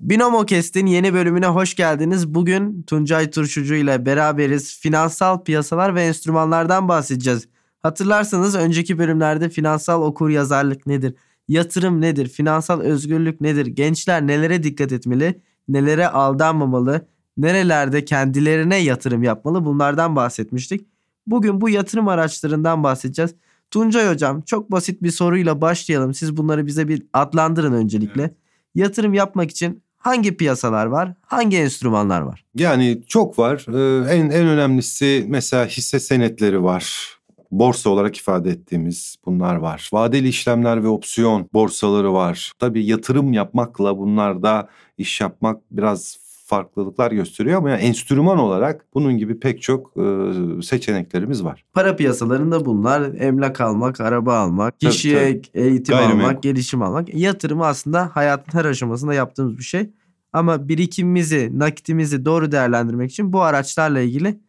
Binomo Kest'in yeni bölümüne hoş geldiniz. Bugün Tuncay Turşucu ile beraberiz. Finansal piyasalar ve enstrümanlardan bahsedeceğiz. Hatırlarsanız önceki bölümlerde finansal okur yazarlık nedir? Yatırım nedir? Finansal özgürlük nedir? Gençler nelere dikkat etmeli? Nelere aldanmamalı? Nerelerde kendilerine yatırım yapmalı? Bunlardan bahsetmiştik. Bugün bu yatırım araçlarından bahsedeceğiz. Tuncay hocam çok basit bir soruyla başlayalım. Siz bunları bize bir adlandırın öncelikle. Evet. Yatırım yapmak için hangi piyasalar var? Hangi enstrümanlar var? Yani çok var. Ee, en en önemlisi mesela hisse senetleri var. Borsa olarak ifade ettiğimiz bunlar var. Vadeli işlemler ve opsiyon borsaları var. Tabii yatırım yapmakla bunlarda iş yapmak biraz farklılıklar gösteriyor ama yani enstrüman olarak bunun gibi pek çok e, seçeneklerimiz var. Para piyasalarında bunlar emlak almak, araba almak, kişiye tabii, eğitim Gayrimenkul. almak, gelişim almak. Yatırım aslında hayatın her aşamasında yaptığımız bir şey. Ama birikimimizi, nakitimizi doğru değerlendirmek için bu araçlarla ilgili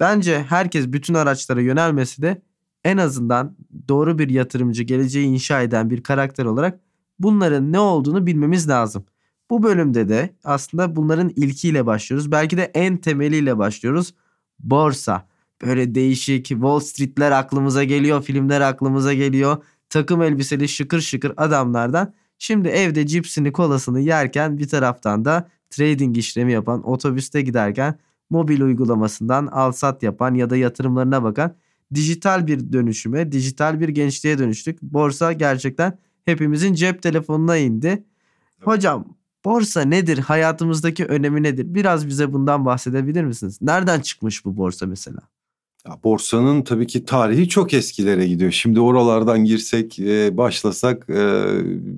bence herkes bütün araçlara yönelmesi de en azından doğru bir yatırımcı, geleceği inşa eden bir karakter olarak bunların ne olduğunu bilmemiz lazım. Bu bölümde de aslında bunların ilkiyle başlıyoruz. Belki de en temeliyle başlıyoruz. Borsa. Böyle değişik Wall Street'ler aklımıza geliyor, filmler aklımıza geliyor. Takım elbiseli şıkır şıkır adamlardan. Şimdi evde cipsini kolasını yerken bir taraftan da trading işlemi yapan, otobüste giderken mobil uygulamasından al sat yapan ya da yatırımlarına bakan dijital bir dönüşüme, dijital bir gençliğe dönüştük. Borsa gerçekten hepimizin cep telefonuna indi. Hocam Borsa nedir? Hayatımızdaki önemi nedir? Biraz bize bundan bahsedebilir misiniz? Nereden çıkmış bu borsa mesela? Ya borsanın tabii ki tarihi çok eskilere gidiyor. Şimdi oralardan girsek, e, başlasak e,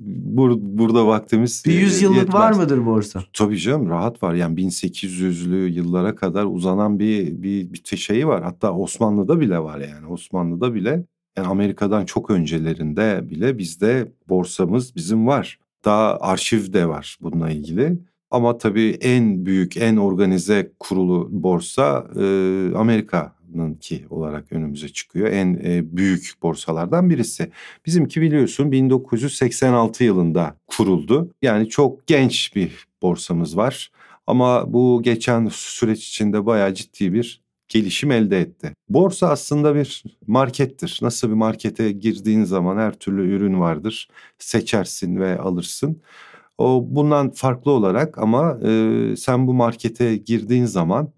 bur, burada vaktimiz Bir yüzyıllık yetmez. var mıdır borsa? Tabii canım rahat var. Yani 1800'lü yıllara kadar uzanan bir, bir, bir şeyi var. Hatta Osmanlı'da bile var yani. Osmanlı'da bile yani Amerika'dan çok öncelerinde bile bizde borsamız bizim var. Daha arşiv de var bununla ilgili. Ama tabii en büyük, en organize kurulu borsa e, Amerika'nınki olarak önümüze çıkıyor. En e, büyük borsalardan birisi. Bizimki biliyorsun 1986 yılında kuruldu. Yani çok genç bir borsamız var. Ama bu geçen süreç içinde bayağı ciddi bir gelişim elde etti. Borsa aslında bir markettir. Nasıl bir markete girdiğin zaman her türlü ürün vardır. Seçersin ve alırsın. O bundan farklı olarak ama e, sen bu markete girdiğin zaman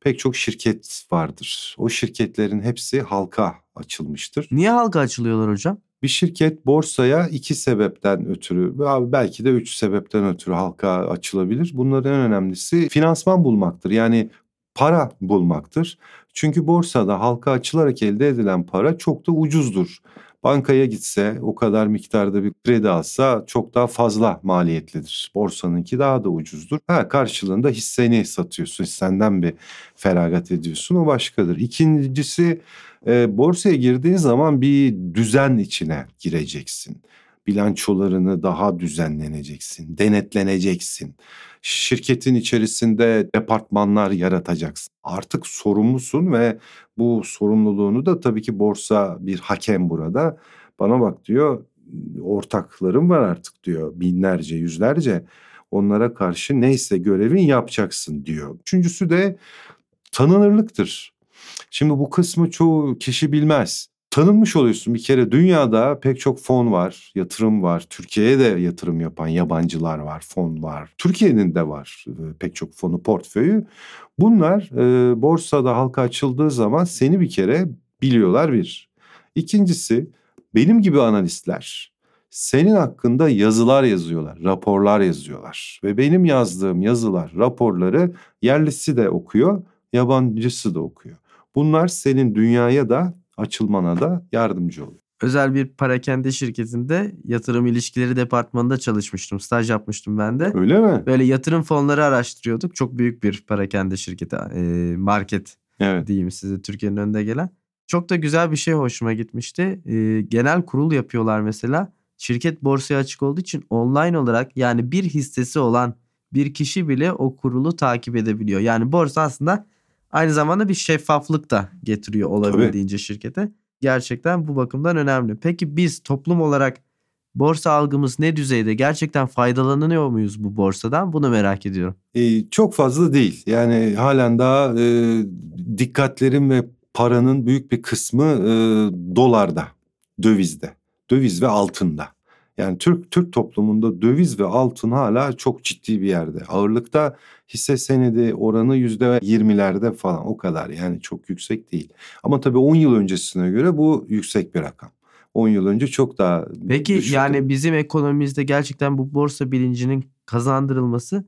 pek çok şirket vardır. O şirketlerin hepsi halka açılmıştır. Niye halka açılıyorlar hocam? Bir şirket borsaya iki sebepten ötürü belki de üç sebepten ötürü halka açılabilir. Bunların en önemlisi finansman bulmaktır. Yani para bulmaktır. Çünkü borsada halka açılarak elde edilen para çok da ucuzdur. Bankaya gitse o kadar miktarda bir kredi alsa çok daha fazla maliyetlidir. Borsanınki daha da ucuzdur. Ha karşılığında hisseni satıyorsun. Hissenden bir feragat ediyorsun. O başkadır. İkincisi e, borsaya girdiğin zaman bir düzen içine gireceksin bilançolarını daha düzenleneceksin, denetleneceksin. Şirketin içerisinde departmanlar yaratacaksın. Artık sorumlusun ve bu sorumluluğunu da tabii ki borsa bir hakem burada. Bana bak diyor ortaklarım var artık diyor binlerce yüzlerce onlara karşı neyse görevin yapacaksın diyor. Üçüncüsü de tanınırlıktır. Şimdi bu kısmı çoğu kişi bilmez tanınmış oluyorsun. Bir kere dünyada pek çok fon var, yatırım var. Türkiye'ye de yatırım yapan yabancılar var, fon var. Türkiye'nin de var e, pek çok fonu, portföyü. Bunlar e, borsada halka açıldığı zaman seni bir kere biliyorlar bir. İkincisi benim gibi analistler senin hakkında yazılar yazıyorlar, raporlar yazıyorlar. Ve benim yazdığım yazılar, raporları yerlisi de okuyor, yabancısı da okuyor. Bunlar senin dünyaya da açılmana da yardımcı oluyor. Özel bir parakende şirketinde yatırım ilişkileri departmanında çalışmıştım. Staj yapmıştım ben de. Öyle mi? Böyle yatırım fonları araştırıyorduk. Çok büyük bir parakende şirketi, e, market evet. diyeyim size Türkiye'nin önünde gelen. Çok da güzel bir şey hoşuma gitmişti. E, genel kurul yapıyorlar mesela. Şirket borsaya açık olduğu için online olarak yani bir hissesi olan bir kişi bile o kurulu takip edebiliyor. Yani borsa aslında Aynı zamanda bir şeffaflık da getiriyor olabildiğince Tabii. şirkete. Gerçekten bu bakımdan önemli. Peki biz toplum olarak Borsa algımız ne düzeyde? Gerçekten faydalanıyor muyuz bu borsadan? Bunu merak ediyorum. Ee, çok fazla değil. Yani halen daha e, dikkatlerin ve paranın büyük bir kısmı e, dolarda, dövizde, döviz ve altında. Yani Türk Türk toplumunda döviz ve altın hala çok ciddi bir yerde. Ağırlıkta hisse senedi oranı yüzde yirmilerde falan o kadar yani çok yüksek değil. Ama tabii 10 yıl öncesine göre bu yüksek bir rakam. 10 yıl önce çok daha Peki düşüktü. yani bizim ekonomimizde gerçekten bu borsa bilincinin kazandırılması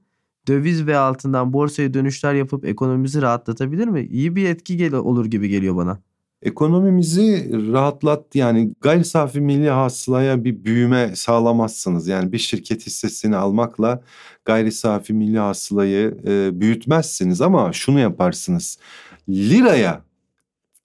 döviz ve altından borsaya dönüşler yapıp ekonomimizi rahatlatabilir mi? İyi bir etki gel olur gibi geliyor bana. Ekonomimizi rahatlat yani gayri safi milli hasılaya bir büyüme sağlamazsınız. Yani bir şirket hissesini almakla gayri safi milli hasılayı e, büyütmezsiniz ama şunu yaparsınız. Liraya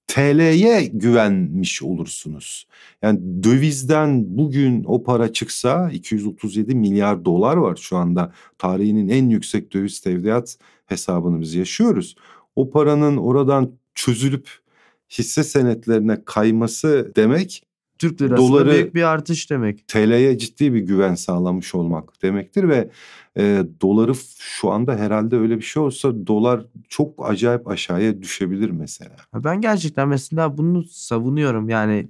TL'ye güvenmiş olursunuz. Yani dövizden bugün o para çıksa 237 milyar dolar var şu anda. Tarihinin en yüksek döviz tevdiat hesabını biz yaşıyoruz. O paranın oradan çözülüp hisse senetlerine kayması demek Türk lirasında doları, büyük bir artış demek. TL'ye ciddi bir güven sağlamış olmak demektir ve e, doları şu anda herhalde öyle bir şey olsa dolar çok acayip aşağıya düşebilir mesela. Ben gerçekten mesela bunu savunuyorum yani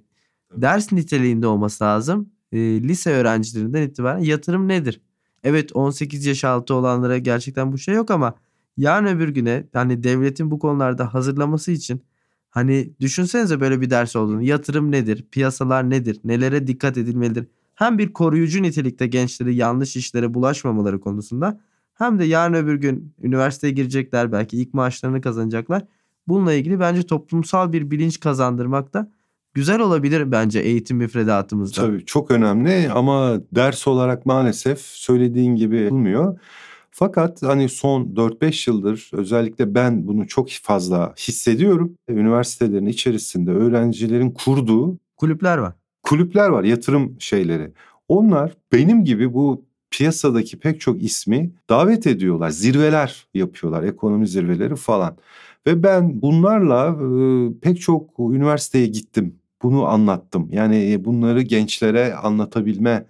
ders niteliğinde olması lazım. E, lise öğrencilerinden itibaren yatırım nedir? Evet 18 yaş altı olanlara gerçekten bu şey yok ama yarın öbür güne hani devletin bu konularda hazırlaması için Hani düşünsenize böyle bir ders olduğunu. Yatırım nedir? Piyasalar nedir? Nelere dikkat edilmelidir? Hem bir koruyucu nitelikte gençleri yanlış işlere bulaşmamaları konusunda hem de yarın öbür gün üniversiteye girecekler belki ilk maaşlarını kazanacaklar. Bununla ilgili bence toplumsal bir bilinç kazandırmak da güzel olabilir bence eğitim müfredatımızda. Tabii çok önemli ama ders olarak maalesef söylediğin gibi olmuyor. Fakat hani son 4-5 yıldır özellikle ben bunu çok fazla hissediyorum. Üniversitelerin içerisinde öğrencilerin kurduğu kulüpler var. Kulüpler var, yatırım şeyleri. Onlar benim gibi bu piyasadaki pek çok ismi davet ediyorlar. Zirveler yapıyorlar, ekonomi zirveleri falan. Ve ben bunlarla e, pek çok üniversiteye gittim. Bunu anlattım. Yani bunları gençlere anlatabilme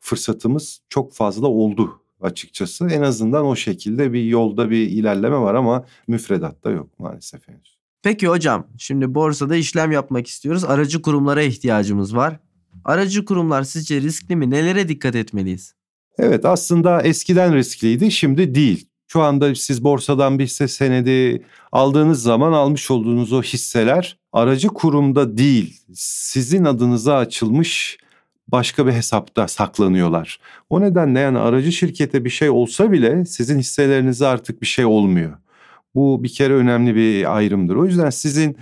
fırsatımız çok fazla oldu açıkçası. En azından o şekilde bir yolda bir ilerleme var ama müfredatta yok maalesef henüz. Peki hocam şimdi borsada işlem yapmak istiyoruz. Aracı kurumlara ihtiyacımız var. Aracı kurumlar sizce riskli mi? Nelere dikkat etmeliyiz? Evet aslında eskiden riskliydi şimdi değil. Şu anda siz borsadan bir hisse senedi aldığınız zaman almış olduğunuz o hisseler aracı kurumda değil sizin adınıza açılmış başka bir hesapta saklanıyorlar. O nedenle yani aracı şirkete bir şey olsa bile sizin hisselerinize artık bir şey olmuyor. Bu bir kere önemli bir ayrımdır. O yüzden sizin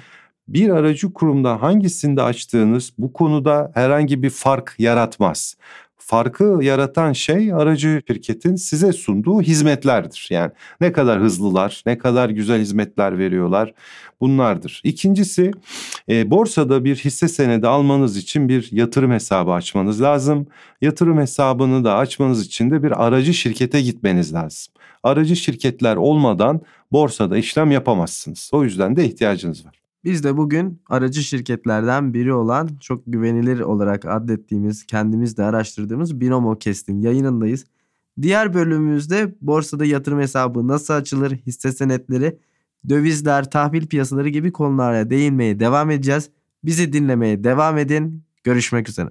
bir aracı kurumda hangisinde açtığınız bu konuda herhangi bir fark yaratmaz farkı yaratan şey aracı şirketin size sunduğu hizmetlerdir. Yani ne kadar hızlılar, ne kadar güzel hizmetler veriyorlar bunlardır. İkincisi e, borsada bir hisse senedi almanız için bir yatırım hesabı açmanız lazım. Yatırım hesabını da açmanız için de bir aracı şirkete gitmeniz lazım. Aracı şirketler olmadan borsada işlem yapamazsınız. O yüzden de ihtiyacınız var. Biz de bugün aracı şirketlerden biri olan çok güvenilir olarak adettiğimiz, kendimiz de araştırdığımız Binomo Kest'in yayınındayız. Diğer bölümümüzde borsada yatırım hesabı nasıl açılır, hisse senetleri, dövizler, tahvil piyasaları gibi konulara değinmeye devam edeceğiz. Bizi dinlemeye devam edin. Görüşmek üzere.